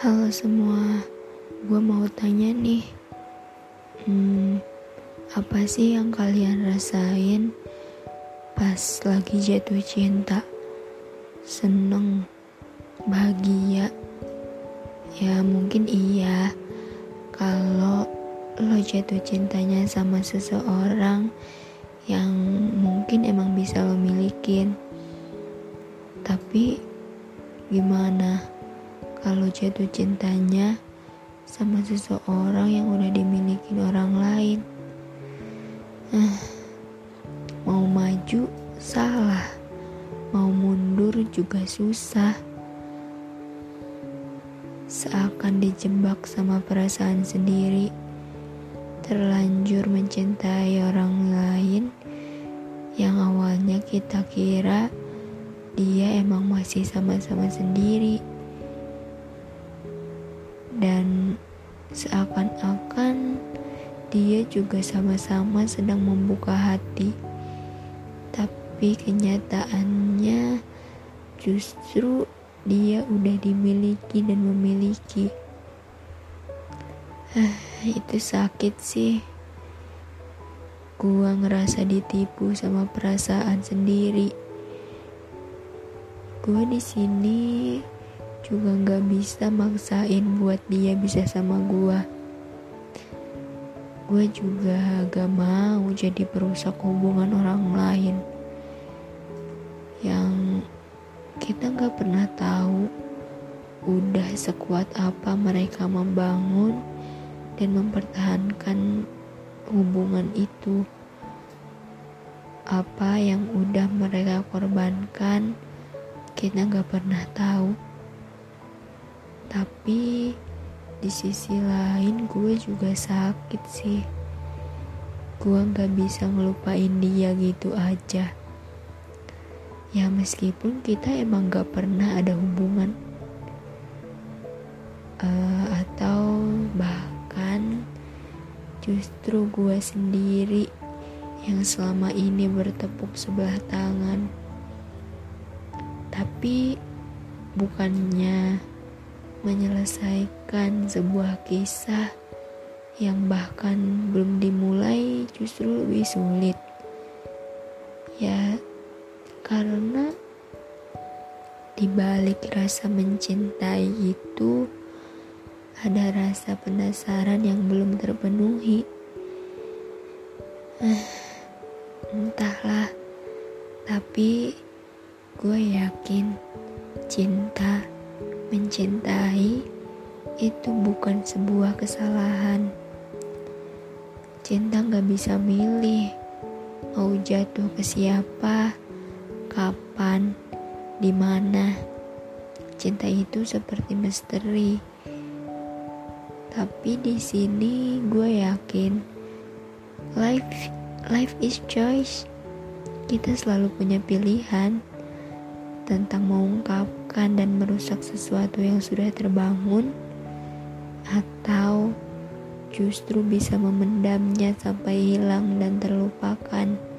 Halo semua, gue mau tanya nih, hmm, apa sih yang kalian rasain pas lagi jatuh cinta? Seneng, bahagia, ya mungkin iya. Kalau lo jatuh cintanya sama seseorang yang mungkin emang bisa lo milikin, tapi gimana? Kalau jatuh cintanya sama seseorang yang udah dimiliki orang lain. Uh, mau maju salah, mau mundur juga susah. Seakan dijebak sama perasaan sendiri, terlanjur mencintai orang lain yang awalnya kita kira dia emang masih sama-sama sendiri dan seakan-akan dia juga sama-sama sedang membuka hati. Tapi kenyataannya justru dia udah dimiliki dan memiliki. Ah, itu sakit sih. Gua ngerasa ditipu sama perasaan sendiri. Gua di sini juga gak bisa maksain buat dia bisa sama gue gue juga gak mau jadi perusak hubungan orang lain. Yang kita gak pernah tahu udah sekuat apa mereka membangun dan mempertahankan hubungan itu. Apa yang udah mereka korbankan kita gak pernah tahu tapi di sisi lain gue juga sakit sih. Gue gak bisa ngelupain dia gitu aja. Ya meskipun kita emang gak pernah ada hubungan. Uh, atau bahkan justru gue sendiri yang selama ini bertepuk sebelah tangan. Tapi bukannya menyelesaikan sebuah kisah yang bahkan belum dimulai justru lebih sulit. Ya, karena di balik rasa mencintai itu ada rasa penasaran yang belum terpenuhi. Eh, entahlah, tapi gue yakin cinta Mencintai itu bukan sebuah kesalahan. Cinta gak bisa milih mau jatuh ke siapa, kapan, di mana. Cinta itu seperti misteri. Tapi di sini gue yakin life life is choice. Kita selalu punya pilihan tentang mengungkapkan dan merusak sesuatu yang sudah terbangun, atau justru bisa memendamnya sampai hilang dan terlupakan.